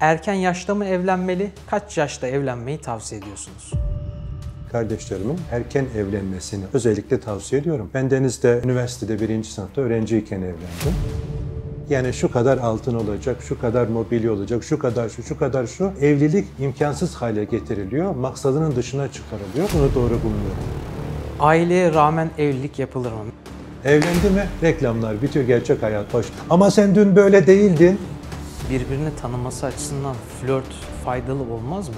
Erken yaşta mı evlenmeli? Kaç yaşta evlenmeyi tavsiye ediyorsunuz? Kardeşlerimin erken evlenmesini özellikle tavsiye ediyorum. Ben Deniz'de üniversitede birinci sınıfta öğrenciyken evlendim. Yani şu kadar altın olacak, şu kadar mobilya olacak, şu kadar şu, şu kadar şu. Evlilik imkansız hale getiriliyor, maksadının dışına çıkarılıyor. Bunu doğru bulmuyorum. Aileye rağmen evlilik yapılır mı? Evlendi mi reklamlar bitiyor, gerçek hayat hoş. Ama sen dün böyle değildin. Birbirini tanıması açısından flört faydalı olmaz mı?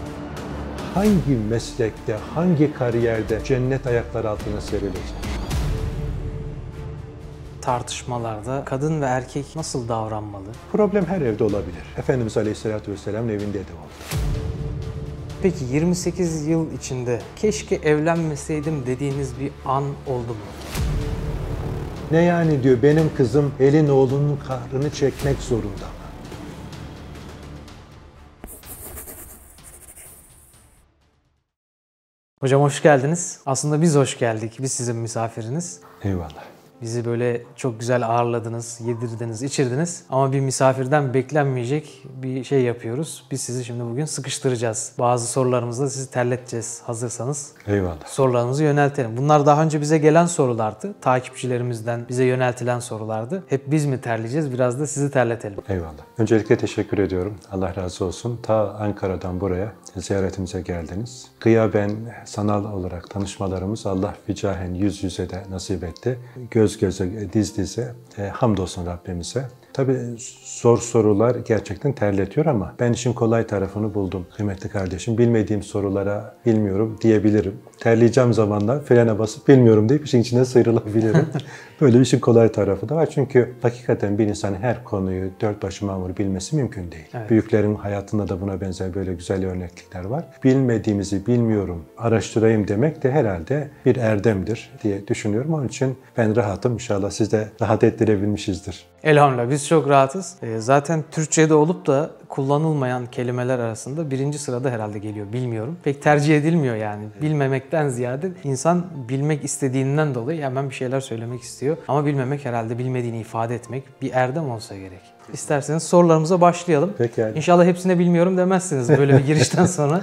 Hangi meslekte, hangi kariyerde cennet ayaklar altına serilecek? Tartışmalarda kadın ve erkek nasıl davranmalı? Problem her evde olabilir. Efendimiz Aleyhisselatü Vesselam'ın evinde de oldu. Peki 28 yıl içinde keşke evlenmeseydim dediğiniz bir an oldu mu? Ne yani diyor benim kızım elin oğlunun kahrını çekmek zorunda Hocam hoş geldiniz. Aslında biz hoş geldik. Biz sizin misafiriniz. Eyvallah. Bizi böyle çok güzel ağırladınız, yedirdiniz, içirdiniz. Ama bir misafirden beklenmeyecek bir şey yapıyoruz. Biz sizi şimdi bugün sıkıştıracağız. Bazı sorularımızla sizi terleteceğiz hazırsanız. Eyvallah. Sorularınızı yöneltelim. Bunlar daha önce bize gelen sorulardı. Takipçilerimizden bize yöneltilen sorulardı. Hep biz mi terleyeceğiz? Biraz da sizi terletelim. Eyvallah. Öncelikle teşekkür ediyorum. Allah razı olsun. Ta Ankara'dan buraya ziyaretimize geldiniz. Gıyaben sanal olarak tanışmalarımız Allah vicahen yüz yüze de nasip etti. Göz göze, diz dize. E, hamdolsun Rabbimize. Tabii zor sorular gerçekten terletiyor ama ben işin kolay tarafını buldum kıymetli kardeşim. Bilmediğim sorulara bilmiyorum diyebilirim. Terleyeceğim zamanlar frene basıp bilmiyorum deyip işin içine sıyrılabilirim. Böyle bir işin kolay tarafı da var. Çünkü hakikaten bir insan her konuyu dört başı mamur bilmesi mümkün değil. Evet. Büyüklerin hayatında da buna benzer böyle güzel örneklikler var. Bilmediğimizi bilmiyorum, araştırayım demek de herhalde bir erdemdir diye düşünüyorum. Onun için ben rahatım. İnşallah siz de rahat ettirebilmişizdir. Elhamdülillah biz çok rahatız. Ee, Zaten Türkçe'de olup da kullanılmayan kelimeler arasında birinci sırada herhalde geliyor. Bilmiyorum. Pek tercih edilmiyor yani. Bilmemekten ziyade insan bilmek istediğinden dolayı hemen bir şeyler söylemek istiyor. Ama bilmemek herhalde bilmediğini ifade etmek bir erdem olsa gerek. İsterseniz sorularımıza başlayalım. Pekala. İnşallah hepsine bilmiyorum demezsiniz böyle bir girişten sonra.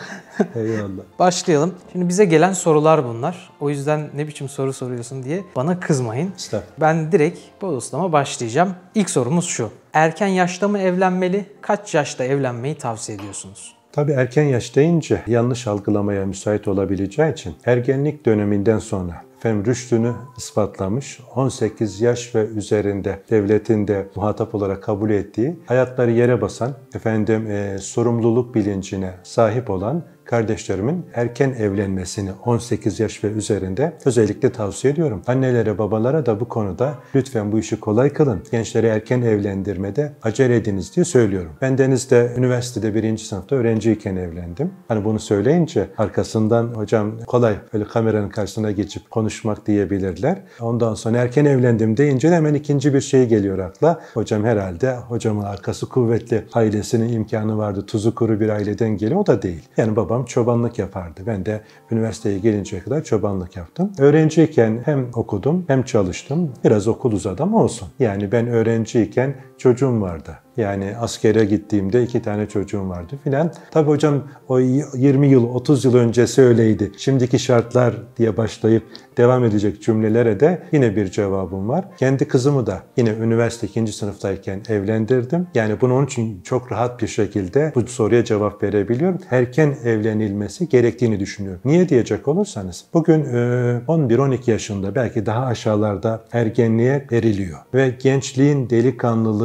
Eyvallah. Başlayalım. Şimdi bize gelen sorular bunlar. O yüzden ne biçim soru soruyorsun diye bana kızmayın. Estağfurullah. Ben direkt bodoslama başlayacağım. İlk sorumuz şu. Erken yaşta mı evlenmeli? Kaç yaşta evlenmeyi tavsiye ediyorsunuz? Tabii erken yaş deyince yanlış algılamaya müsait olabileceği için ergenlik döneminden sonra efendim rüştünü ispatlamış 18 yaş ve üzerinde devletin de muhatap olarak kabul ettiği hayatları yere basan efendim e, sorumluluk bilincine sahip olan kardeşlerimin erken evlenmesini 18 yaş ve üzerinde özellikle tavsiye ediyorum. Annelere, babalara da bu konuda lütfen bu işi kolay kılın. Gençleri erken evlendirmede acele ediniz diye söylüyorum. Ben Deniz'de üniversitede birinci sınıfta öğrenciyken evlendim. Hani bunu söyleyince arkasından hocam kolay böyle kameranın karşısına geçip konuşmak diyebilirler. Ondan sonra erken evlendim deyince de hemen ikinci bir şey geliyor akla. Hocam herhalde hocamın arkası kuvvetli ailesinin imkanı vardı. Tuzu kuru bir aileden geliyor. O da değil. Yani babam çobanlık yapardı. Ben de üniversiteye gelinceye kadar çobanlık yaptım. Öğrenciyken hem okudum hem çalıştım. Biraz okul uzadı ama olsun. Yani ben öğrenciyken çocuğum vardı. Yani askere gittiğimde iki tane çocuğum vardı filan. Tabii hocam o 20 yıl, 30 yıl öncesi öyleydi. Şimdiki şartlar diye başlayıp devam edecek cümlelere de yine bir cevabım var. Kendi kızımı da yine üniversite ikinci sınıftayken evlendirdim. Yani bunu onun için çok rahat bir şekilde bu soruya cevap verebiliyorum. Erken evlenilmesi gerektiğini düşünüyorum. Niye diyecek olursanız bugün e, 11-12 yaşında belki daha aşağılarda ergenliğe veriliyor. Ve gençliğin,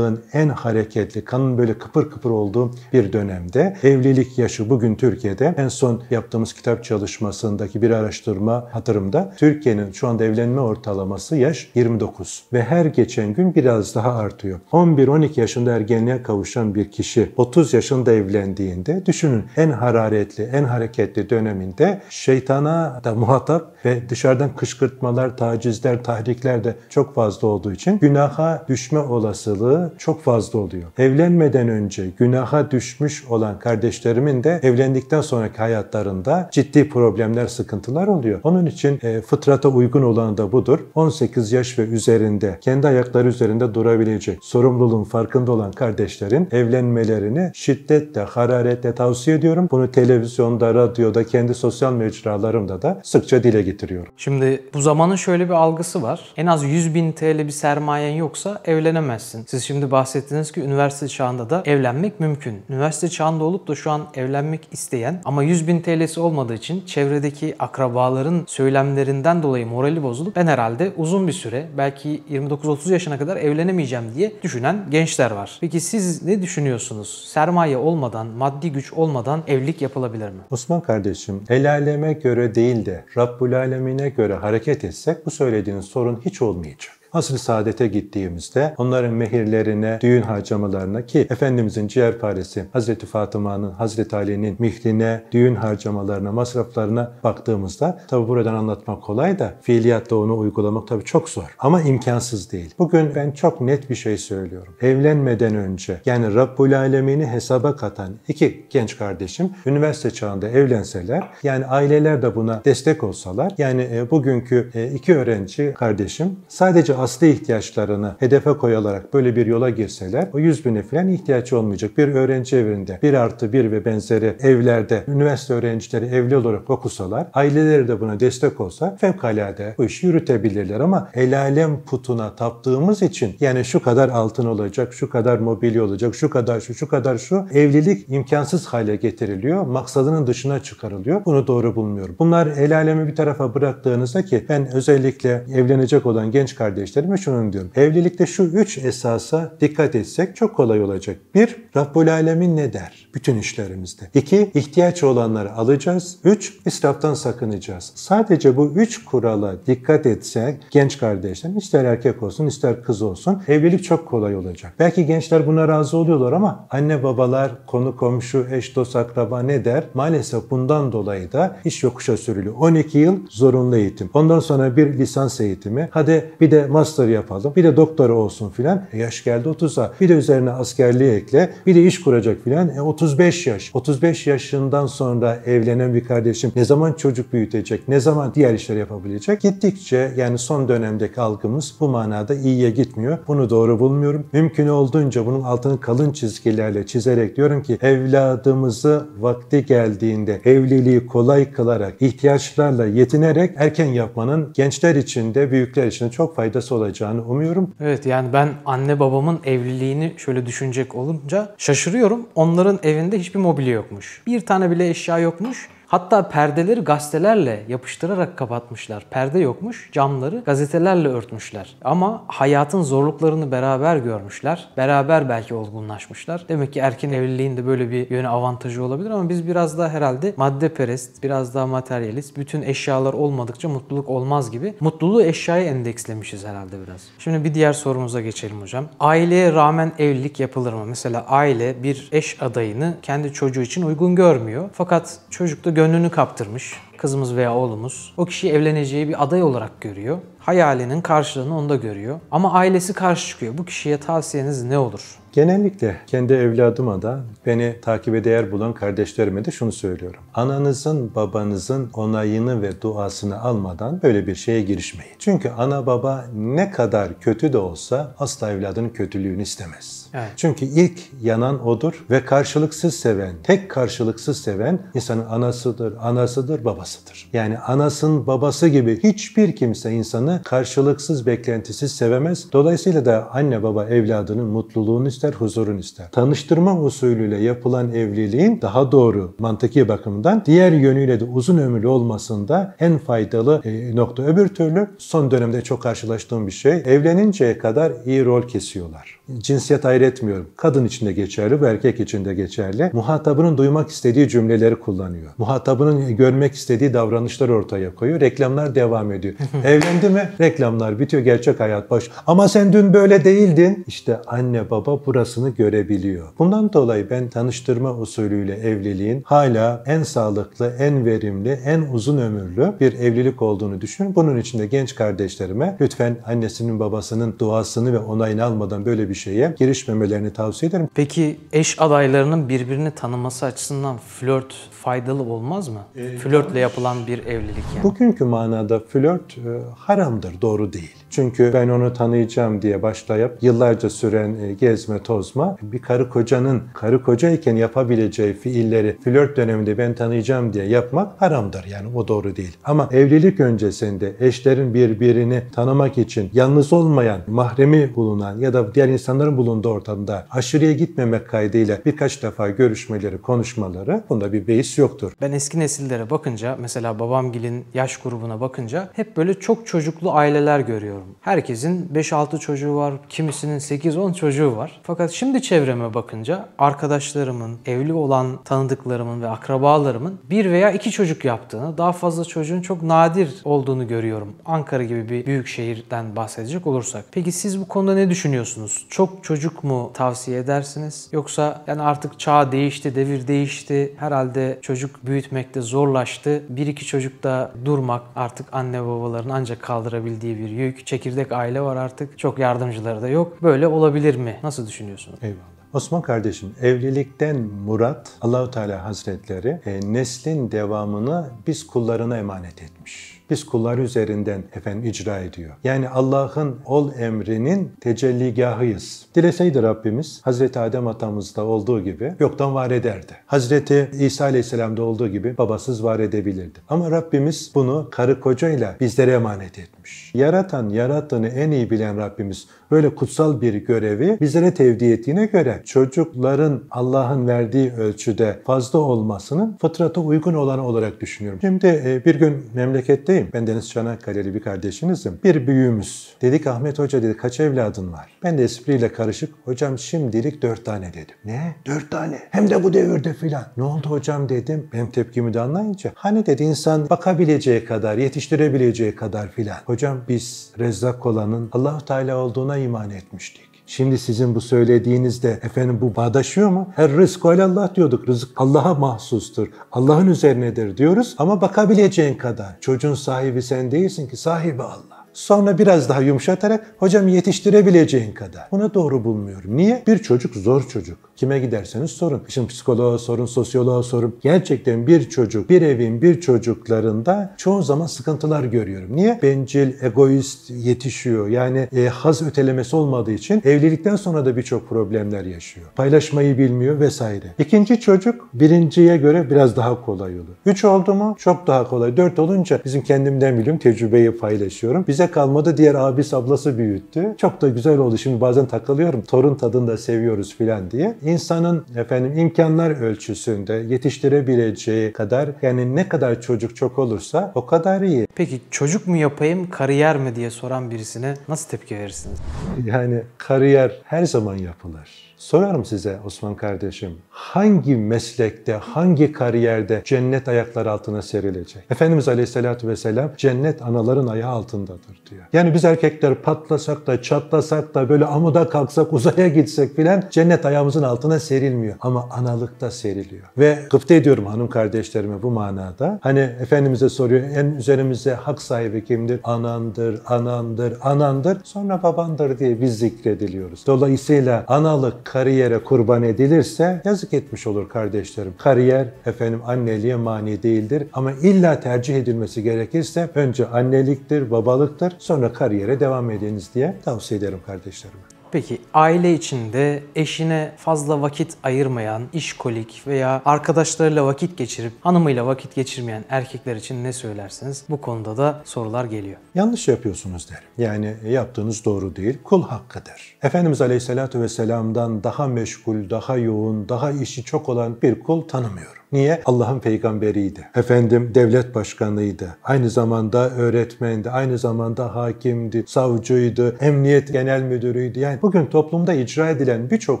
delikanlılığın en hareketli, kanın böyle kıpır kıpır olduğu bir dönemde evlilik yaşı bugün Türkiye'de en son yaptığımız kitap çalışmasındaki bir araştırma hatırımda Türkiye'nin şu anda evlenme ortalaması yaş 29 ve her geçen gün biraz daha artıyor. 11-12 yaşında ergenliğe kavuşan bir kişi 30 yaşında evlendiğinde düşünün en hararetli, en hareketli döneminde şeytana da muhatap ve dışarıdan kışkırtmalar, tacizler, tahrikler de çok fazla olduğu için günaha düşme olasılığı çok fazla oluyor. Evlenmeden önce günaha düşmüş olan kardeşlerimin de evlendikten sonraki hayatlarında ciddi problemler, sıkıntılar oluyor. Onun için e, fıtrata uygun olan da budur. 18 yaş ve üzerinde kendi ayakları üzerinde durabilecek, sorumluluğun farkında olan kardeşlerin evlenmelerini şiddetle, hararetle tavsiye ediyorum. Bunu televizyonda, radyoda, kendi sosyal mecralarımda da sıkça dile getiriyorum. Şimdi bu zamanın şöyle bir algısı var. En az 100 bin TL bir sermayen yoksa evlenemezsin. Siz şimdi bahsettiniz ki üniversite çağında da evlenmek mümkün. Üniversite çağında olup da şu an evlenmek isteyen ama 100 bin TL'si olmadığı için çevredeki akrabaların söylemlerinden dolayı morali bozulup ben herhalde uzun bir süre belki 29-30 yaşına kadar evlenemeyeceğim diye düşünen gençler var. Peki siz ne düşünüyorsunuz? Sermaye olmadan, maddi güç olmadan evlilik yapılabilir mi? Osman kardeşim, el aleme göre değil de Rabbul Alemine göre hareket etsek bu söylediğiniz sorun hiç olmayacak. Asr-ı Saadet'e gittiğimizde onların mehirlerine, düğün harcamalarına ki Efendimizin ciğerparesi Hazreti Fatıma'nın, Hazreti Ali'nin mihline, düğün harcamalarına, masraflarına baktığımızda tabi buradan anlatmak kolay da fiiliyatta onu uygulamak tabi çok zor. Ama imkansız değil. Bugün ben çok net bir şey söylüyorum. Evlenmeden önce yani Rabbul Alemini hesaba katan iki genç kardeşim üniversite çağında evlenseler yani aileler de buna destek olsalar yani e, bugünkü e, iki öğrenci kardeşim sadece asli ihtiyaçlarını hedefe koyularak böyle bir yola girseler o 100 bine falan ihtiyaç olmayacak. Bir öğrenci evinde bir artı bir ve benzeri evlerde üniversite öğrencileri evli olarak okusalar aileleri de buna destek olsa fevkalade bu işi yürütebilirler ama el alem putuna taptığımız için yani şu kadar altın olacak, şu kadar mobilya olacak, şu kadar şu, şu kadar şu evlilik imkansız hale getiriliyor. Maksadının dışına çıkarılıyor. Bunu doğru bulmuyorum. Bunlar el alemi bir tarafa bıraktığınızda ki ben özellikle evlenecek olan genç kardeş kardeşlerime şunu diyorum. Evlilikte şu üç esasa dikkat etsek çok kolay olacak. Bir, Rabbul Alemin ne der? Bütün işlerimizde. İki, ihtiyaç olanları alacağız. Üç, israftan sakınacağız. Sadece bu üç kurala dikkat etsek genç kardeşlerim ister erkek olsun ister kız olsun evlilik çok kolay olacak. Belki gençler buna razı oluyorlar ama anne babalar, konu komşu, eş dost akraba ne der? Maalesef bundan dolayı da iş yokuşa sürülüyor. 12 yıl zorunlu eğitim. Ondan sonra bir lisans eğitimi. Hadi bir de master yapalım. Bir de doktora olsun filan. E yaş geldi 30'a. Bir de üzerine askerliği ekle. Bir de iş kuracak filan. E 35 yaş. 35 yaşından sonra evlenen bir kardeşim ne zaman çocuk büyütecek? Ne zaman diğer işler yapabilecek? Gittikçe yani son dönemdeki algımız bu manada iyiye gitmiyor. Bunu doğru bulmuyorum. Mümkün olduğunca bunun altını kalın çizgilerle çizerek diyorum ki evladımızı vakti geldiğinde evliliği kolay kılarak ihtiyaçlarla yetinerek erken yapmanın gençler için de büyükler için de çok faydası olacağını umuyorum. Evet yani ben anne babamın evliliğini şöyle düşünecek olunca şaşırıyorum. Onların evinde hiçbir mobilya yokmuş. Bir tane bile eşya yokmuş. Hatta perdeleri gazetelerle yapıştırarak kapatmışlar. Perde yokmuş, camları gazetelerle örtmüşler. Ama hayatın zorluklarını beraber görmüşler. Beraber belki olgunlaşmışlar. Demek ki erken evliliğin de böyle bir yönü avantajı olabilir ama biz biraz daha herhalde maddeperest, biraz daha materyalist, bütün eşyalar olmadıkça mutluluk olmaz gibi mutluluğu eşyaya endekslemişiz herhalde biraz. Şimdi bir diğer sorumuza geçelim hocam. Aileye rağmen evlilik yapılır mı? Mesela aile bir eş adayını kendi çocuğu için uygun görmüyor. Fakat çocuk da gönlünü kaptırmış kızımız veya oğlumuz o kişiyi evleneceği bir aday olarak görüyor. Hayalinin karşılığını onda görüyor. Ama ailesi karşı çıkıyor. Bu kişiye tavsiyeniz ne olur? Genellikle kendi evladıma da beni takibe değer bulan kardeşlerime de şunu söylüyorum. Ananızın, babanızın onayını ve duasını almadan böyle bir şeye girişmeyin. Çünkü ana baba ne kadar kötü de olsa asla evladının kötülüğünü istemez. Evet. Çünkü ilk yanan odur ve karşılıksız seven, tek karşılıksız seven insanın anasıdır, anasıdır, babasıdır. Yani anasının babası gibi hiçbir kimse insanı karşılıksız, beklentisiz sevemez. Dolayısıyla da anne baba evladının mutluluğunu ister, huzurunu ister. Tanıştırma usulüyle yapılan evliliğin daha doğru mantıki bakımdan diğer yönüyle de uzun ömürlü olmasında en faydalı e, nokta. Öbür türlü son dönemde çok karşılaştığım bir şey. Evleninceye kadar iyi rol kesiyorlar. Cinsiyet ayrı etmiyorum. Kadın için de geçerli, bu erkek için de geçerli. Muhatabının duymak istediği cümleleri kullanıyor. Muhatabının görmek istediği istediği davranışlar ortaya koyuyor. Reklamlar devam ediyor. Evlendi mi? Reklamlar bitiyor. Gerçek hayat baş. Ama sen dün böyle değildin. İşte anne baba burasını görebiliyor. Bundan dolayı ben tanıştırma usulüyle evliliğin hala en sağlıklı, en verimli, en uzun ömürlü bir evlilik olduğunu düşünüyorum. Bunun için de genç kardeşlerime lütfen annesinin babasının duasını ve onayını almadan böyle bir şeye girişmemelerini tavsiye ederim. Peki eş adaylarının birbirini tanıması açısından flört faydalı olmaz mı? Flörtle yapılan bir evlilik yani. Bugünkü manada flört e, haramdır, doğru değil. Çünkü ben onu tanıyacağım diye başlayıp yıllarca süren e, gezme, tozma bir karı kocanın karı kocayken yapabileceği fiilleri flört döneminde ben tanıyacağım diye yapmak haramdır. Yani o doğru değil. Ama evlilik öncesinde eşlerin birbirini tanımak için yalnız olmayan, mahremi bulunan ya da diğer insanların bulunduğu ortamda aşırıya gitmemek kaydıyla birkaç defa görüşmeleri, konuşmaları bunda bir beis yoktur. Ben eski nesillere bakınca mesela babamgilin yaş grubuna bakınca hep böyle çok çocuklu aileler görüyorum. Herkesin 5-6 çocuğu var, kimisinin 8-10 çocuğu var. Fakat şimdi çevreme bakınca arkadaşlarımın, evli olan tanıdıklarımın ve akrabalarımın bir veya iki çocuk yaptığını, daha fazla çocuğun çok nadir olduğunu görüyorum. Ankara gibi bir büyük şehirden bahsedecek olursak. Peki siz bu konuda ne düşünüyorsunuz? Çok çocuk mu tavsiye edersiniz? Yoksa yani artık çağ değişti, devir değişti. Herhalde çocuk büyütmekte zorlaştı. Bir iki çocukta durmak artık anne babaların ancak kaldırabildiği bir yük. Çekirdek aile var artık. Çok yardımcıları da yok. Böyle olabilir mi? Nasıl düşünüyorsunuz? Eyvallah. Osman kardeşim evlilikten murat Allahu Teala Hazretleri e, neslin devamını biz kullarına emanet etmiş. Biz kulları üzerinden efendim icra ediyor. Yani Allah'ın ol emrinin tecelligahıyız. Dileseydi Rabbimiz Hazreti Adem atamızda olduğu gibi yoktan var ederdi. Hazreti İsa Aleyhisselam'da olduğu gibi babasız var edebilirdi. Ama Rabbimiz bunu karı kocayla bizlere emanet etmiş. Yaratan, yarattığını en iyi bilen Rabbimiz böyle kutsal bir görevi bizlere tevdi ettiğine göre çocukların Allah'ın verdiği ölçüde fazla olmasının fıtrata uygun olan olarak düşünüyorum. Şimdi e, bir gün memleketteyim. Ben Deniz Çanakkale'li bir kardeşinizim. Bir büyüğümüz. Dedik Ahmet Hoca dedi kaç evladın var? Ben de espriyle karışık. Hocam şimdilik dört tane dedim. Ne? Dört tane? Hem de bu devirde filan. Ne oldu hocam dedim. Benim tepkimi de anlayınca. Hani dedi insan bakabileceği kadar, yetiştirebileceği kadar filan. Hocam biz rezzak olanın allah Teala olduğuna iman etmiştik. Şimdi sizin bu söylediğinizde efendim bu bağdaşıyor mu? Her rızk Allah diyorduk. Rızık Allah'a mahsustur. Allah'ın üzerinedir diyoruz ama bakabileceğin kadar. Çocuğun sahibi sen değilsin ki sahibi Allah. Sonra biraz daha yumuşatarak hocam yetiştirebileceğin kadar. Buna doğru bulmuyorum. Niye? Bir çocuk zor çocuk. Kime giderseniz sorun. Şimdi psikoloğa sorun, sosyoloğa sorun. Gerçekten bir çocuk, bir evin bir çocuklarında çoğu zaman sıkıntılar görüyorum. Niye? Bencil, egoist yetişiyor. Yani e, haz ötelemesi olmadığı için evlilikten sonra da birçok problemler yaşıyor. Paylaşmayı bilmiyor vesaire. İkinci çocuk birinciye göre biraz daha kolay olur. Üç oldu mu çok daha kolay. Dört olunca bizim kendimden biliyorum tecrübeyi paylaşıyorum. Bize kalmadı diğer abisi ablası büyüttü. Çok da güzel oldu. Şimdi bazen takılıyorum. Torun tadını da seviyoruz filan diye. İnsanın efendim imkanlar ölçüsünde yetiştirebileceği kadar yani ne kadar çocuk çok olursa o kadar iyi. Peki çocuk mu yapayım, kariyer mi diye soran birisine nasıl tepki verirsiniz? Yani kariyer her zaman yapılır. Sorarım size Osman kardeşim, hangi meslekte, hangi kariyerde cennet ayaklar altına serilecek? Efendimiz Aleyhisselatü Vesselam cennet anaların ayağı altındadır diyor. Yani biz erkekler patlasak da, çatlasak da, böyle amuda kalksak, uzaya gitsek filan cennet ayağımızın altına serilmiyor. Ama analıkta seriliyor. Ve gıpta ediyorum hanım kardeşlerime bu manada. Hani Efendimiz'e soruyor, en üzerimize hak sahibi kimdir? Anandır, anandır, anandır, sonra babandır diye biz zikrediliyoruz. Dolayısıyla analık kariyere kurban edilirse yazık etmiş olur kardeşlerim. Kariyer efendim anneliğe mani değildir ama illa tercih edilmesi gerekirse önce anneliktir, babalıktır sonra kariyere devam ediniz diye tavsiye ederim kardeşlerime. Peki aile içinde eşine fazla vakit ayırmayan, işkolik veya arkadaşlarıyla vakit geçirip hanımıyla vakit geçirmeyen erkekler için ne söylersiniz? Bu konuda da sorular geliyor. Yanlış yapıyorsunuz derim. Yani yaptığınız doğru değil, kul hakkıdır. Efendimiz Aleyhisselatü Vesselam'dan daha meşgul, daha yoğun, daha işi çok olan bir kul tanımıyorum. Niye? Allah'ın peygamberiydi. Efendim devlet başkanıydı. Aynı zamanda öğretmendi. Aynı zamanda hakimdi, savcıydı, emniyet genel müdürüydü. Yani bugün toplumda icra edilen birçok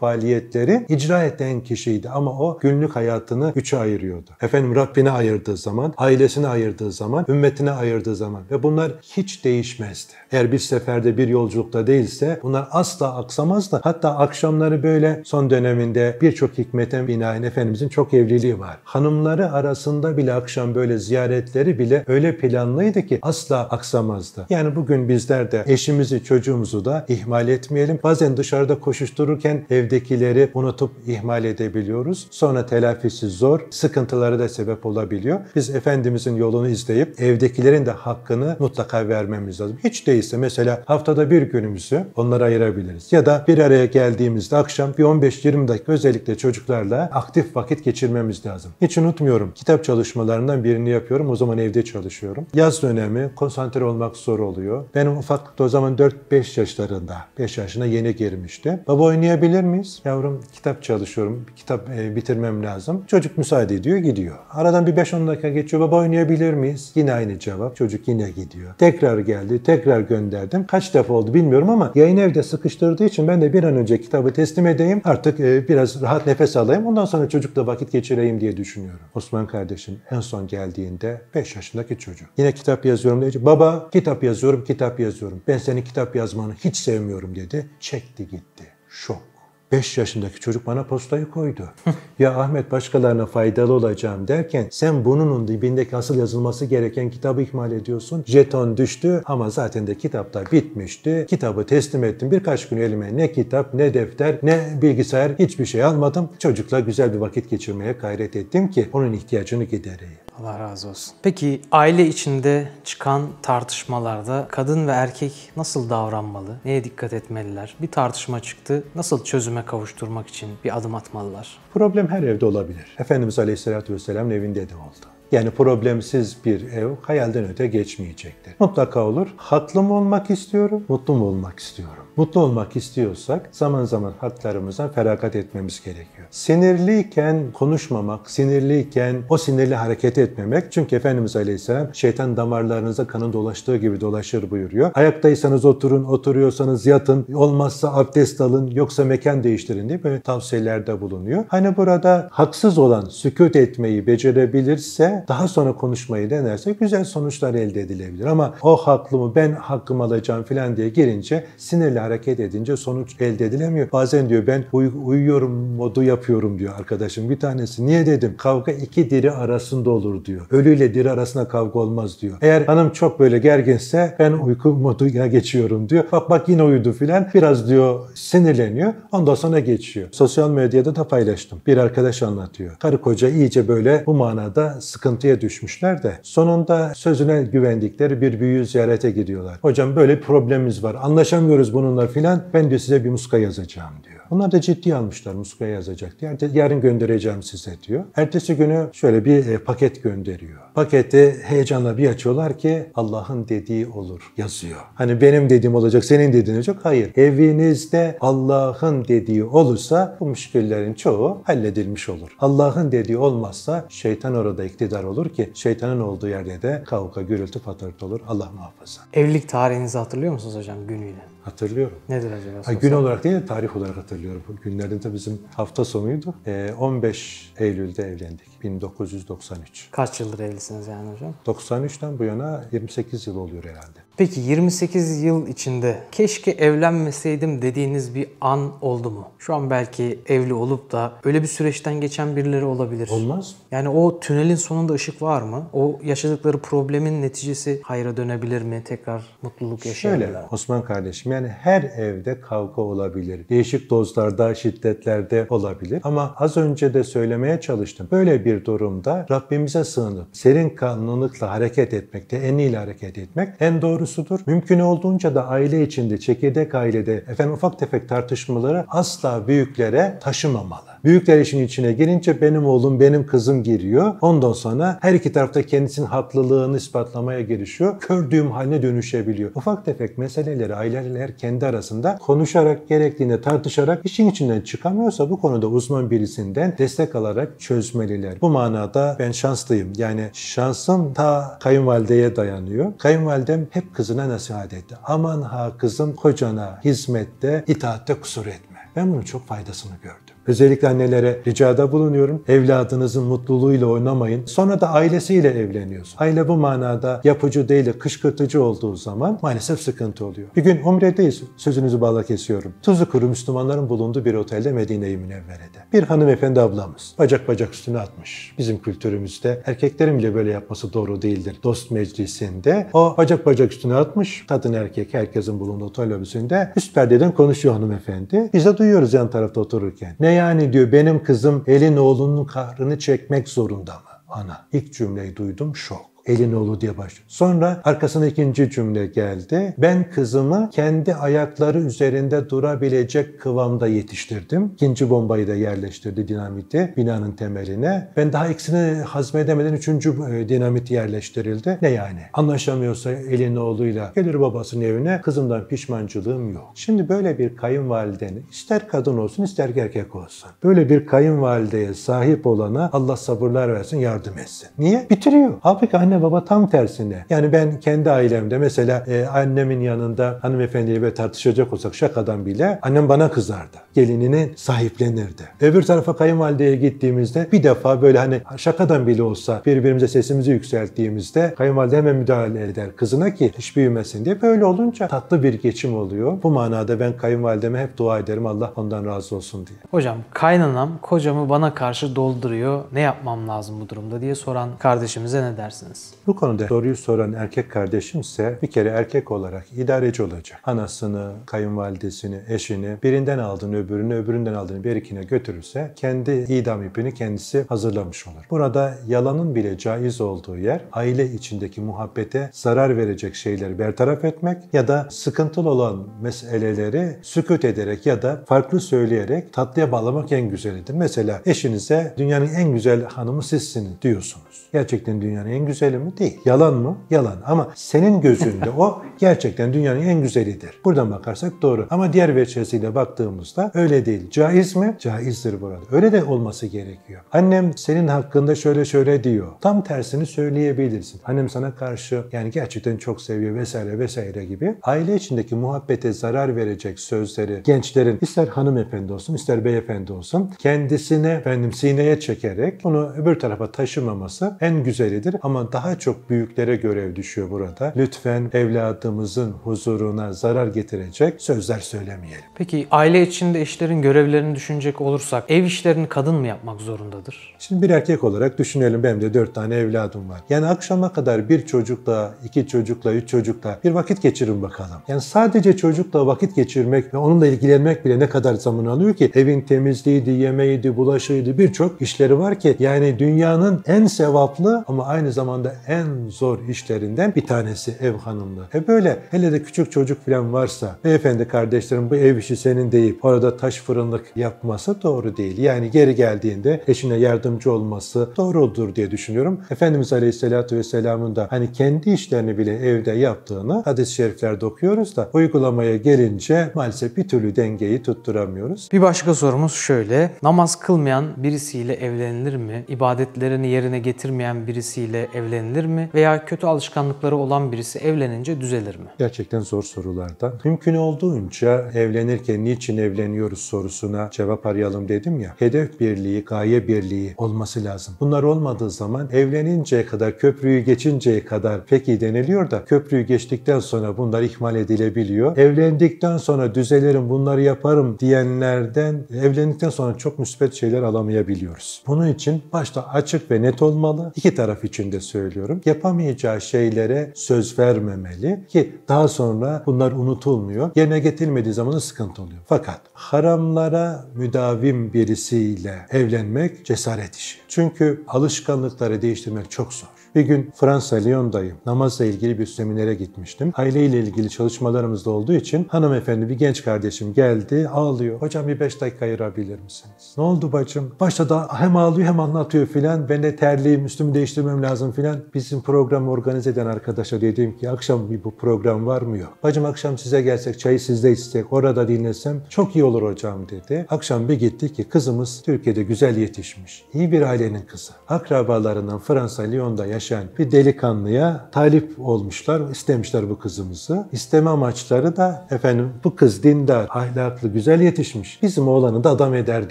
faaliyetleri icra eden kişiydi. Ama o günlük hayatını üçe ayırıyordu. Efendim Rabbine ayırdığı zaman, ailesine ayırdığı zaman, ümmetine ayırdığı zaman ve bunlar hiç değişmezdi. Eğer bir seferde bir yolculukta değilse bunlar asla aksamazdı. Hatta akşamları böyle son döneminde birçok hikmete binaen Efendimizin çok evliliği var. Hanımları arasında bile akşam böyle ziyaretleri bile öyle planlıydı ki asla aksamazdı. Yani bugün bizler de eşimizi, çocuğumuzu da ihmal etmeyelim. Bazen dışarıda koşuştururken evdekileri unutup ihmal edebiliyoruz. Sonra telafisi zor, sıkıntıları da sebep olabiliyor. Biz Efendimizin yolunu izleyip evdekilerin de hakkını mutlaka vermemiz lazım. Hiç değilse mesela haftada bir günümüzü onlara ayırabiliriz. Ya da bir araya geldiğimizde akşam bir 15-20 dakika özellikle çocuklarla aktif vakit geçirmemiz lazım. Hiç unutmuyorum. Kitap çalışmalarından birini yapıyorum. O zaman evde çalışıyorum. Yaz dönemi konsantre olmak zor oluyor. Benim ufaklıkta o zaman 4-5 yaşlarında. 5 yaşına yeni girmişti. Baba oynayabilir miyiz? Yavrum kitap çalışıyorum. Kitap e, bitirmem lazım. Çocuk müsaade ediyor gidiyor. Aradan bir 5-10 dakika geçiyor. Baba oynayabilir miyiz? Yine aynı cevap. Çocuk yine gidiyor. Tekrar geldi. Tekrar gönderdim. Kaç defa oldu bilmiyorum ama yayın evde sıkıştırdığı için ben de bir an önce kitabı teslim edeyim. Artık e, biraz rahat nefes alayım. Ondan sonra çocukla vakit geçireyim diye düşünüyorum. Osman kardeşim en son geldiğinde 5 yaşındaki çocuk. Yine kitap yazıyorum dedi. Baba kitap yazıyorum, kitap yazıyorum. Ben senin kitap yazmanı hiç sevmiyorum dedi. Çekti gitti. Şok. 5 yaşındaki çocuk bana postayı koydu. ya Ahmet başkalarına faydalı olacağım derken sen bunun dibindeki asıl yazılması gereken kitabı ihmal ediyorsun. Jeton düştü ama zaten de kitapta bitmişti. Kitabı teslim ettim. Birkaç gün elime ne kitap, ne defter, ne bilgisayar hiçbir şey almadım. Çocukla güzel bir vakit geçirmeye gayret ettim ki onun ihtiyacını gidereyim. Allah razı olsun. Peki aile içinde çıkan tartışmalarda kadın ve erkek nasıl davranmalı? Neye dikkat etmeliler? Bir tartışma çıktı. Nasıl çözüme kavuşturmak için bir adım atmalılar? Problem her evde olabilir. Efendimiz Aleyhisselatü Vesselam'ın evinde de oldu. Yani problemsiz bir ev hayalden öte geçmeyecektir. Mutlaka olur. Haklı mı olmak istiyorum, mutlu mu olmak istiyorum? Mutlu olmak istiyorsak zaman zaman haklarımızdan feragat etmemiz gerekiyor. Sinirliyken konuşmamak, sinirliyken o sinirli hareket etmemek. Çünkü Efendimiz Aleyhisselam şeytan damarlarınıza kanın dolaştığı gibi dolaşır buyuruyor. Ayaktaysanız oturun, oturuyorsanız yatın, olmazsa abdest alın, yoksa mekan değiştirin diye böyle tavsiyelerde bulunuyor. Hani burada haksız olan sükut etmeyi becerebilirse daha sonra konuşmayı denerse güzel sonuçlar elde edilebilir. Ama o haklı mı ben hakkımı alacağım falan diye girince sinirli hareket edince sonuç elde edilemiyor. Bazen diyor ben uy- uyuyorum modu yapıyorum diyor arkadaşım bir tanesi. Niye dedim? Kavga iki diri arasında olur diyor. Ölüyle diri arasında kavga olmaz diyor. Eğer hanım çok böyle gerginse ben uyku moduna geçiyorum diyor. Bak bak yine uyudu filan. Biraz diyor sinirleniyor. Ondan sonra geçiyor. Sosyal medyada da paylaştım. Bir arkadaş anlatıyor. Karı koca iyice böyle bu manada sıkıntıya düşmüşler de sonunda sözüne güvendikleri bir büyüğü ziyarete gidiyorlar. Hocam böyle problemimiz var. Anlaşamıyoruz bununla filan. Ben diyor size bir muska yazacağım diyor. Onlar da ciddi almışlar muskaya yazacak diye. Yarın göndereceğim size diyor. Ertesi günü şöyle bir e, paket gönderiyor. Paketi heyecanla bir açıyorlar ki Allah'ın dediği olur yazıyor. Hani benim dediğim olacak, senin dediğin olacak. Hayır. Evinizde Allah'ın dediği olursa bu müşküllerin çoğu halledilmiş olur. Allah'ın dediği olmazsa şeytan orada iktidar olur ki şeytanın olduğu yerde de kavga, gürültü, patırtı olur. Allah muhafaza. Evlilik tarihinizi hatırlıyor musunuz hocam günüyle? Hatırlıyorum. Nedir acaba? Ay, gün olarak değil de tarih olarak hatırlıyorum. Bu günlerden de bizim hafta sonuydu. Ee, 15 Eylül'de evlendik. 1993. Kaç yıldır evlisiniz yani hocam? 93'ten bu yana 28 yıl oluyor herhalde. Peki 28 yıl içinde keşke evlenmeseydim dediğiniz bir an oldu mu? Şu an belki evli olup da öyle bir süreçten geçen birileri olabilir. Olmaz? Yani o tünelin sonunda ışık var mı? O yaşadıkları problemin neticesi hayra dönebilir mi? Tekrar mutluluk yaşayabilirler Şöyle? Osman kardeşim yani her evde kavga olabilir. Değişik dozlarda, şiddetlerde olabilir. Ama az önce de söylemeye çalıştım. Böyle bir durumda Rabbimize sığınıp serin kanlılıkla hareket etmekte, en iyi hareket etmek en doğrusu doğrusudur. Mümkün olduğunca da aile içinde, çekirdek ailede efendim ufak tefek tartışmaları asla büyüklere taşımamalı. Büyükler işin içine girince benim oğlum, benim kızım giriyor. Ondan sonra her iki tarafta kendisinin haklılığını ispatlamaya girişiyor. Kördüğüm haline dönüşebiliyor. Ufak tefek meseleleri aileler kendi arasında konuşarak, gerektiğinde tartışarak işin içinden çıkamıyorsa bu konuda uzman birisinden destek alarak çözmeliler. Bu manada ben şanslıyım. Yani şansım ta kayınvalideye dayanıyor. Kayınvalidem hep kızına nasihat etti. Aman ha kızım kocana hizmette, itaatte kusur etme. Ben bunun çok faydasını gördüm. Özellikle annelere ricada bulunuyorum. Evladınızın mutluluğuyla oynamayın. Sonra da ailesiyle evleniyorsun. Aile bu manada yapıcı değil de kışkırtıcı olduğu zaman maalesef sıkıntı oluyor. Bir gün Umre'deyiz. Sözünüzü bağla kesiyorum. Tuzu kuru Müslümanların bulunduğu bir otelde Medine-i Münevvere'de. Bir hanımefendi ablamız bacak bacak üstüne atmış. Bizim kültürümüzde erkeklerin bile böyle yapması doğru değildir. Dost meclisinde o bacak bacak üstüne atmış. Kadın erkek herkesin bulunduğu otel lobisinde üst perdeden konuşuyor hanımefendi. Biz de duyuyoruz yan tarafta otururken. Ne yani diyor benim kızım elin oğlunun kahrını çekmek zorunda mı? Ana ilk cümleyi duydum şok elin oğlu diye başlıyor. Sonra arkasına ikinci cümle geldi. Ben kızımı kendi ayakları üzerinde durabilecek kıvamda yetiştirdim. İkinci bombayı da yerleştirdi dinamiti binanın temeline. Ben daha ikisini hazmedemeden üçüncü e, dinamit yerleştirildi. Ne yani? Anlaşamıyorsa elin oğluyla gelir babasının evine kızımdan pişmancılığım yok. Şimdi böyle bir kayınvalideni ister kadın olsun ister erkek olsun. Böyle bir kayınvalideye sahip olana Allah sabırlar versin yardım etsin. Niye? Bitiriyor. Halbuki anne baba tam tersine. Yani ben kendi ailemde mesela e, annemin yanında hanımefendiyle tartışacak olsak şakadan bile annem bana kızardı. Gelinini sahiplenirdi. Öbür tarafa kayınvalideye gittiğimizde bir defa böyle hani şakadan bile olsa birbirimize sesimizi yükselttiğimizde kayınvalide hemen müdahale eder kızına ki hiç büyümesin diye. Böyle olunca tatlı bir geçim oluyor. Bu manada ben kayınvalideme hep dua ederim Allah ondan razı olsun diye. Hocam kaynanam kocamı bana karşı dolduruyor. Ne yapmam lazım bu durumda diye soran kardeşimize ne dersiniz? Bu konuda soruyu soran erkek kardeşimse bir kere erkek olarak idareci olacak. Anasını, kayınvalidesini, eşini birinden aldığını öbürünü, öbüründen aldığını bir ikine götürürse kendi idam ipini kendisi hazırlamış olur. Burada yalanın bile caiz olduğu yer aile içindeki muhabbete zarar verecek şeyleri bertaraf etmek ya da sıkıntılı olan meseleleri sükut ederek ya da farklı söyleyerek tatlıya bağlamak en güzelidir. Mesela eşinize dünyanın en güzel hanımı sizsiniz diyorsunuz. Gerçekten dünyanın en güzeli mi? Değil. Yalan mı? Yalan. Ama senin gözünde o gerçekten dünyanın en güzelidir. Buradan bakarsak doğru. Ama diğer veçesiyle baktığımızda öyle değil. Caiz mi? Caizdir burada. Öyle de olması gerekiyor. Annem senin hakkında şöyle şöyle diyor. Tam tersini söyleyebilirsin. Annem sana karşı yani gerçekten çok seviyor vesaire vesaire gibi. Aile içindeki muhabbete zarar verecek sözleri gençlerin ister hanımefendi olsun ister beyefendi olsun kendisine efendim sineye çekerek bunu öbür tarafa taşımaması en güzelidir. Ama daha çok büyüklere görev düşüyor burada. Lütfen evladımızın huzuruna zarar getirecek sözler söylemeyelim. Peki aile içinde eşlerin görevlerini düşünecek olursak ev işlerini kadın mı yapmak zorundadır? Şimdi bir erkek olarak düşünelim benim de dört tane evladım var. Yani akşama kadar bir çocukla, iki çocukla, üç çocukla bir vakit geçirin bakalım. Yani sadece çocukla vakit geçirmek ve onunla ilgilenmek bile ne kadar zaman alıyor ki? Evin temizliğiydi, yemeğiydi, bulaşığıydı birçok işleri var ki yani dünyanın en sevaplı ama aynı zamanda en zor işlerinden bir tanesi ev hanımlığı. E böyle hele de küçük çocuk falan varsa beyefendi kardeşlerim bu ev işi senin deyip orada taş fırınlık yapması doğru değil. Yani geri geldiğinde eşine yardımcı olması doğrudur diye düşünüyorum. Efendimiz Aleyhisselatü Vesselam'ın da hani kendi işlerini bile evde yaptığını hadis-i şeriflerde okuyoruz da uygulamaya gelince maalesef bir türlü dengeyi tutturamıyoruz. Bir başka sorumuz şöyle. Namaz kılmayan birisiyle evlenilir mi? İbadetlerini yerine getirmeyen birisiyle evlenilir mi? Veya kötü alışkanlıkları olan birisi evlenince düzelir mi? Gerçekten zor sorulardan. Mümkün olduğunca evlenirken niçin evleniyoruz sorusuna cevap arayalım dedim ya. Hedef birliği, gaye birliği olması lazım. Bunlar olmadığı zaman evleninceye kadar, köprüyü geçinceye kadar peki deniliyor da köprüyü geçtikten sonra bunlar ihmal edilebiliyor. Evlendikten sonra düzelirim, bunları yaparım diyenlerden evlendikten sonra çok müspet şeyler alamayabiliyoruz. Bunun için başta açık ve net olmalı. İki taraf için de söylüyorum. Yapamayacağı şeylere söz vermemeli ki daha sonra bunlar unutulmuyor. Yerine getirilmediği zaman da sıkıntı oluyor. Fakat haramlara müdavim birisiyle evlenmek cesaret işi. Çünkü alışkanlıkları değiştirmek çok zor. Bir gün Fransa Lyon'dayım. Namazla ilgili bir seminere gitmiştim. Aileyle ilgili çalışmalarımız da olduğu için hanımefendi bir genç kardeşim geldi ağlıyor. Hocam bir beş dakika ayırabilir misiniz? Ne oldu bacım? Başta da hem ağlıyor hem anlatıyor filan. Ben de terliyim üstümü değiştirmem lazım filan. Bizim programı organize eden arkadaşa dedim ki akşam bir bu program var mı yok? Bacım akşam size gelsek çayı sizde içsek orada dinlesem çok iyi olur hocam dedi. Akşam bir gitti ki kızımız Türkiye'de güzel yetişmiş. İyi bir ailenin kızı. Akrabalarından Fransa Lyon'da yaşayan bir delikanlıya talip olmuşlar. istemişler bu kızımızı. İsteme amaçları da efendim bu kız dindar, ahlaklı, güzel yetişmiş. Bizim oğlanı da adam eder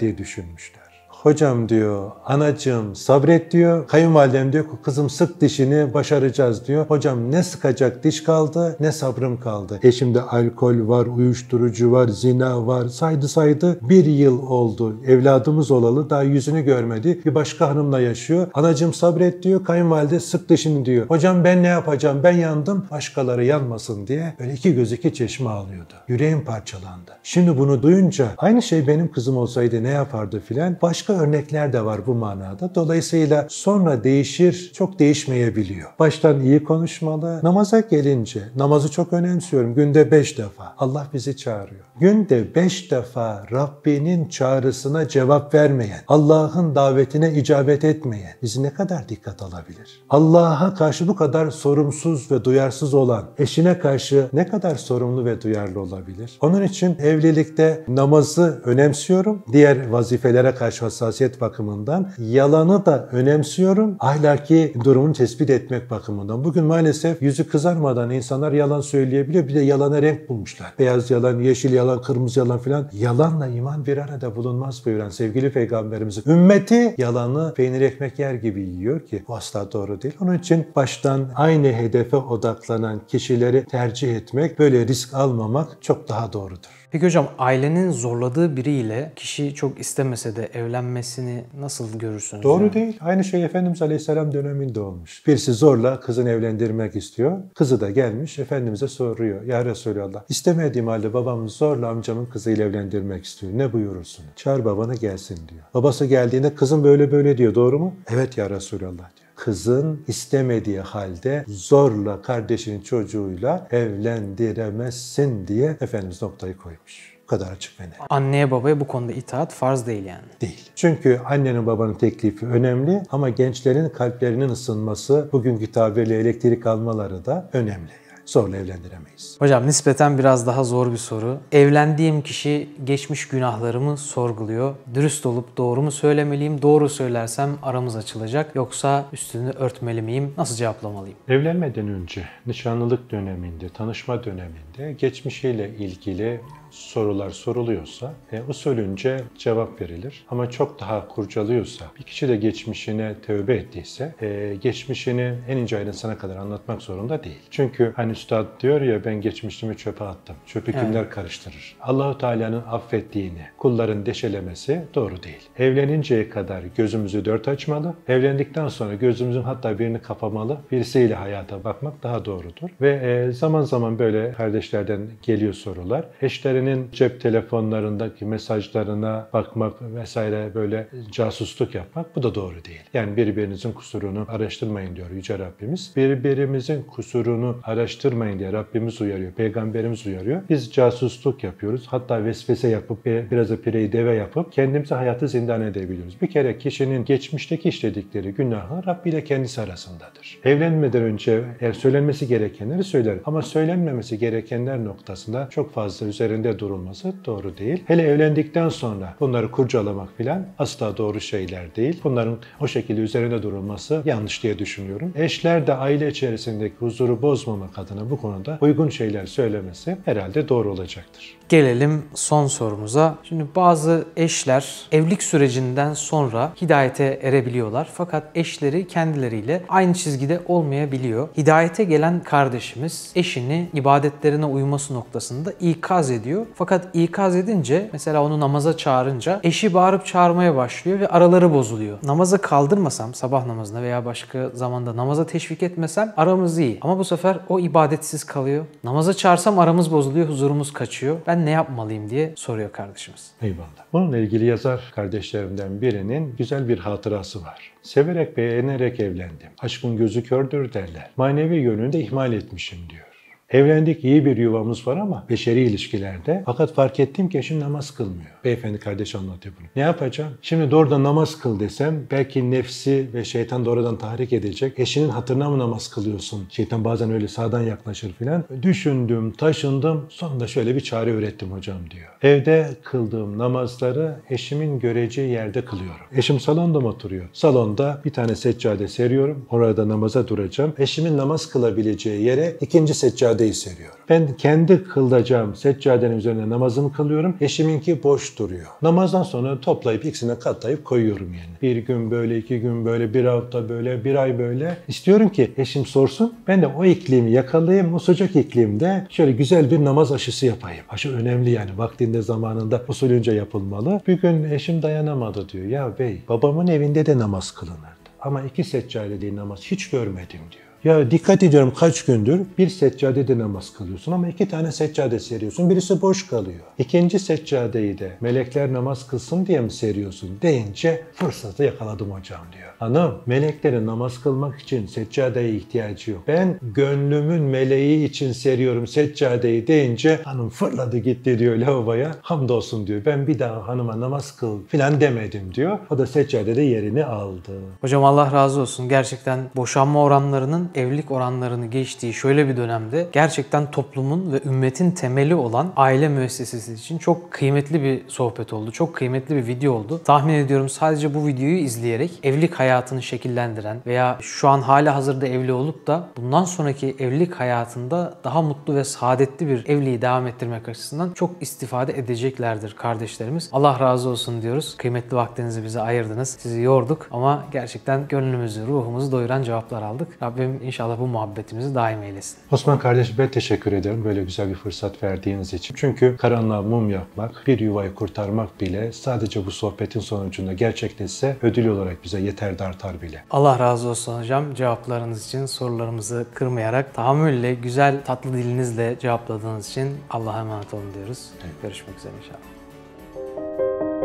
diye düşünmüşler. Hocam diyor, anacığım sabret diyor. Kayınvalidem diyor kızım sık dişini başaracağız diyor. Hocam ne sıkacak diş kaldı ne sabrım kaldı. Eşimde alkol var, uyuşturucu var, zina var. Saydı saydı. Bir yıl oldu. Evladımız olalı daha yüzünü görmedi. Bir başka hanımla yaşıyor. Anacığım sabret diyor. Kayınvalide sık dişini diyor. Hocam ben ne yapacağım? Ben yandım. Başkaları yanmasın diye böyle iki göz iki çeşme ağlıyordu. Yüreğim parçalandı. Şimdi bunu duyunca aynı şey benim kızım olsaydı ne yapardı filan. Başka örnekler de var bu manada. Dolayısıyla sonra değişir, çok değişmeyebiliyor. Baştan iyi konuşmalı. Namaza gelince, namazı çok önemsiyorum. Günde beş defa. Allah bizi çağırıyor. Günde beş defa Rabbinin çağrısına cevap vermeyen, Allah'ın davetine icabet etmeyen bizi ne kadar dikkat alabilir? Allah'a karşı bu kadar sorumsuz ve duyarsız olan, eşine karşı ne kadar sorumlu ve duyarlı olabilir? Onun için evlilikte namazı önemsiyorum. Diğer vazifelere karşı hassasiyet bakımından yalanı da önemsiyorum. Ahlaki durumunu tespit etmek bakımından. Bugün maalesef yüzü kızarmadan insanlar yalan söyleyebiliyor. Bir de yalana renk bulmuşlar. Beyaz yalan, yeşil yalan, kırmızı yalan filan. Yalanla iman bir arada bulunmaz buyuran sevgili peygamberimizin ümmeti yalanı peynir ekmek yer gibi yiyor ki bu asla doğru değil. Onun için baştan aynı hedefe odaklanan kişileri tercih etmek, böyle risk almamak çok daha doğrudur. Peki hocam ailenin zorladığı biriyle kişi çok istemese de evlenmesini nasıl görürsünüz? Doğru yani? değil. Aynı şey Efendimiz Aleyhisselam döneminde olmuş. Birisi zorla kızını evlendirmek istiyor. Kızı da gelmiş Efendimiz'e soruyor. Ya Resulallah istemediğim halde babam zorla amcamın kızıyla evlendirmek istiyor. Ne buyurursun? Çağır babanı gelsin diyor. Babası geldiğinde kızım böyle böyle diyor. Doğru mu? Evet ya Resulallah diyor kızın istemediği halde zorla kardeşinin çocuğuyla evlendiremezsin diye Efendimiz noktayı koymuş. Bu kadar açık ve net. Anneye babaya bu konuda itaat farz değil yani. Değil. Çünkü annenin babanın teklifi önemli ama gençlerin kalplerinin ısınması, bugünkü tabirle elektrik almaları da önemli. Zorla evlendiremeyiz. Hocam nispeten biraz daha zor bir soru. Evlendiğim kişi geçmiş günahlarımı sorguluyor. Dürüst olup doğru mu söylemeliyim? Doğru söylersem aramız açılacak. Yoksa üstünü örtmeli miyim? Nasıl cevaplamalıyım? Evlenmeden önce nişanlılık döneminde, tanışma döneminde geçmişiyle ilgili sorular soruluyorsa e, usulünce cevap verilir. Ama çok daha kurcalıyorsa, bir kişi de geçmişine tövbe ettiyse, e, geçmişini en ince ayrıntısına kadar anlatmak zorunda değil. Çünkü hani üstad diyor ya ben geçmişimi çöpe attım. Çöpü kimler Evet. karıştırır? Allahu Teala'nın affettiğini, kulların deşelemesi doğru değil. Evleninceye kadar gözümüzü dört açmalı. Evlendikten sonra gözümüzün hatta birini kapamalı. Birisiyle hayata bakmak daha doğrudur. Ve e, zaman zaman böyle kardeşlerden geliyor sorular. Eşlerin Eşlerinin cep telefonlarındaki mesajlarına bakmak vesaire böyle casusluk yapmak bu da doğru değil. Yani birbirinizin kusurunu araştırmayın diyor Yüce Rabbimiz. Birbirimizin kusurunu araştırmayın diye Rabbimiz uyarıyor, Peygamberimiz uyarıyor. Biz casusluk yapıyoruz. Hatta vesvese yapıp biraz da pireyi deve yapıp kendimize hayatı zindan edebiliyoruz. Bir kere kişinin geçmişteki işledikleri günahlar Rabbi ile kendisi arasındadır. Evlenmeden önce söylenmesi gerekenleri söyler ama söylenmemesi gerekenler noktasında çok fazla üzerinde durulması doğru değil. Hele evlendikten sonra bunları kurcalamak filan asla doğru şeyler değil. Bunların o şekilde üzerinde durulması yanlış diye düşünüyorum. Eşler de aile içerisindeki huzuru bozmamak adına bu konuda uygun şeyler söylemesi herhalde doğru olacaktır. Gelelim son sorumuza. Şimdi bazı eşler evlilik sürecinden sonra hidayete erebiliyorlar. Fakat eşleri kendileriyle aynı çizgide olmayabiliyor. Hidayete gelen kardeşimiz eşini ibadetlerine uyması noktasında ikaz ediyor ediyor. Fakat ikaz edince mesela onu namaza çağırınca eşi bağırıp çağırmaya başlıyor ve araları bozuluyor. Namaza kaldırmasam sabah namazına veya başka zamanda namaza teşvik etmesem aramız iyi. Ama bu sefer o ibadetsiz kalıyor. Namaza çağırsam aramız bozuluyor, huzurumuz kaçıyor. Ben ne yapmalıyım diye soruyor kardeşimiz. Eyvallah. Bununla ilgili yazar kardeşlerimden birinin güzel bir hatırası var. Severek beğenerek evlendim. Aşkın gözü kördür derler. Manevi yönünde ihmal etmişim diyor. Evlendik iyi bir yuvamız var ama beşeri ilişkilerde fakat fark ettim ki eşim namaz kılmıyor. Beyefendi kardeş anlatıyor bunu. Ne yapacağım? Şimdi doğrudan namaz kıl desem belki nefsi ve şeytan doğrudan tahrik edecek. Eşinin hatırına mı namaz kılıyorsun? Şeytan bazen öyle sağdan yaklaşır filan. Düşündüm, taşındım. Sonunda şöyle bir çare ürettim hocam diyor. Evde kıldığım namazları eşimin göreceği yerde kılıyorum. Eşim salonda mı oturuyor? Salonda bir tane seccade seriyorum. Orada namaza duracağım. Eşimin namaz kılabileceği yere ikinci seccadeyi seriyorum. Ben kendi kılacağım seccadenin üzerine namazımı kılıyorum. Eşiminki boş duruyor. Namazdan sonra toplayıp ikisine katlayıp koyuyorum yani. Bir gün böyle, iki gün böyle, bir hafta böyle, bir ay böyle. İstiyorum ki eşim sorsun. Ben de o iklimi yakalayayım. O sıcak iklimde şöyle güzel bir namaz aşısı yapayım. Aşı önemli yani. Vaktinde zamanında usulünce yapılmalı. Bir gün eşim dayanamadı diyor. Ya bey babamın evinde de namaz kılınırdı. Ama iki seccadeli namaz hiç görmedim diyor. Ya dikkat ediyorum kaç gündür bir seccadede namaz kılıyorsun ama iki tane seccade seriyorsun. Birisi boş kalıyor. İkinci seccadeyi de melekler namaz kılsın diye mi seriyorsun deyince fırsatı yakaladım hocam diyor. Hanım meleklerin namaz kılmak için seccadeye ihtiyacı yok. Ben gönlümün meleği için seriyorum seccadeyi deyince hanım fırladı gitti diyor lavaboya. Hamdolsun diyor. Ben bir daha hanıma namaz kıl filan demedim diyor. O da seccadede yerini aldı. Hocam Allah razı olsun. Gerçekten boşanma oranlarının evlilik oranlarını geçtiği şöyle bir dönemde gerçekten toplumun ve ümmetin temeli olan aile müessesesi için çok kıymetli bir sohbet oldu. Çok kıymetli bir video oldu. Tahmin ediyorum sadece bu videoyu izleyerek evlilik hayatını şekillendiren veya şu an hala hazırda evli olup da bundan sonraki evlilik hayatında daha mutlu ve saadetli bir evliliği devam ettirmek açısından çok istifade edeceklerdir kardeşlerimiz. Allah razı olsun diyoruz. Kıymetli vaktinizi bize ayırdınız. Sizi yorduk ama gerçekten gönlümüzü, ruhumuzu doyuran cevaplar aldık. Rabbim inşallah bu muhabbetimizi daim eylesin. Osman kardeş ben teşekkür ederim böyle güzel bir fırsat verdiğiniz için. Çünkü karanlığa mum yapmak, bir yuvayı kurtarmak bile sadece bu sohbetin sonucunda gerçekleşse ödül olarak bize yeter de artar bile. Allah razı olsun hocam cevaplarınız için, sorularımızı kırmayarak, tahammülle, güzel, tatlı dilinizle cevapladığınız için Allah'a emanet olun diyoruz. Görüşmek üzere inşallah.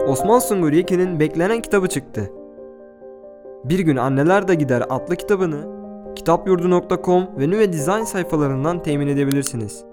Osman Sungur Yekin'in beklenen kitabı çıktı. Bir gün Anneler de Gider adlı kitabını kitapyurdu.com ve Nüve Design sayfalarından temin edebilirsiniz.